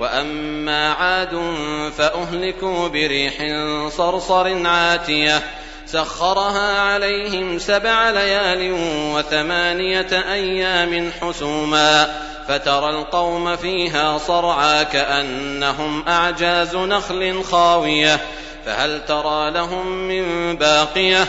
وأما عاد فأهلكوا بريح صرصر عاتية سخرها عليهم سبع ليال وثمانية أيام حسوما فترى القوم فيها صرعى كأنهم أعجاز نخل خاوية فهل ترى لهم من باقية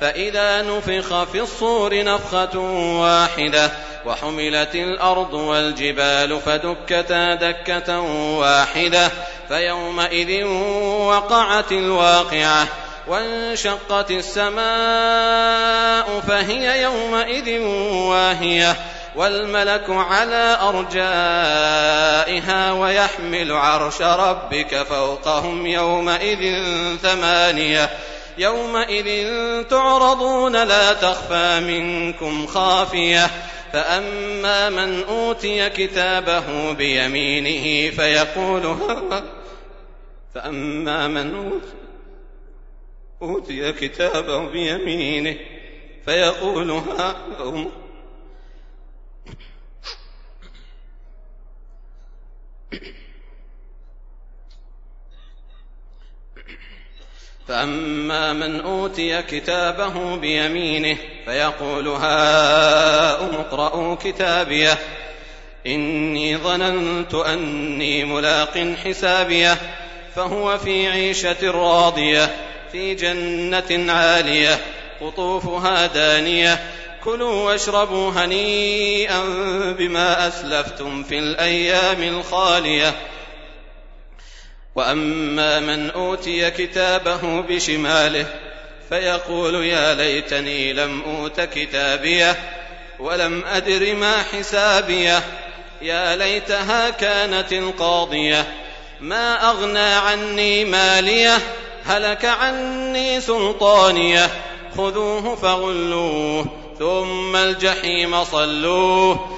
فإذا نفخ في الصور نفخة واحدة وحملت الأرض والجبال فدكتا دكة واحدة فيومئذ وقعت الواقعة وانشقت السماء فهي يومئذ واهية والملك على أرجائها ويحمل عرش ربك فوقهم يومئذ ثمانية يومئذ تعرضون لا تخفى منكم خافية فأما من أوتي كتابه بيمينه فيقول فأما من أوتي كتابه بيمينه فيقول ها فأما من أوتي كتابه بيمينه فيقول هاؤم اقرءوا كتابيه إني ظننت أني ملاق حسابيه فهو في عيشة راضية في جنة عالية قطوفها دانية كلوا واشربوا هنيئا بما أسلفتم في الأيام الخالية. واما من اوتي كتابه بشماله فيقول يا ليتني لم اوت كتابيه ولم ادر ما حسابيه يا ليتها كانت القاضيه ما اغنى عني ماليه هلك عني سلطانيه خذوه فغلوه ثم الجحيم صلوه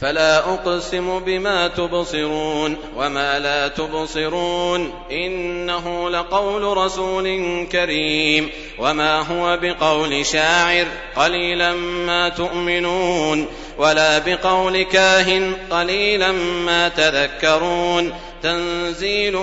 فلا أقسم بما تبصرون وما لا تبصرون إنه لقول رسول كريم وما هو بقول شاعر قليلا ما تؤمنون ولا بقول كاهن قليلا ما تذكرون تنزيل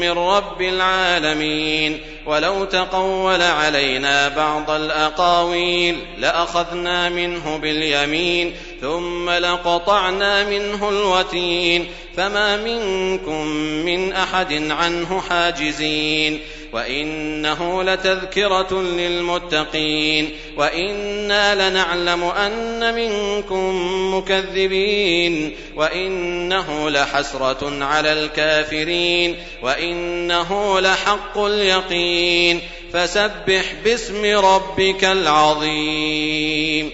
من رب العالمين ولو تقول علينا بعض الأقاويل لأخذنا منه باليمين ثم لقطعنا منه الوتين فما منكم من أحد عنه حاجزين وإنه لتذكرة للمتقين وإنا لنعلم أن منكم مكذبين وإنه لحسرة على الكافرين وإنه لحق اليقين فسبح باسم ربك العظيم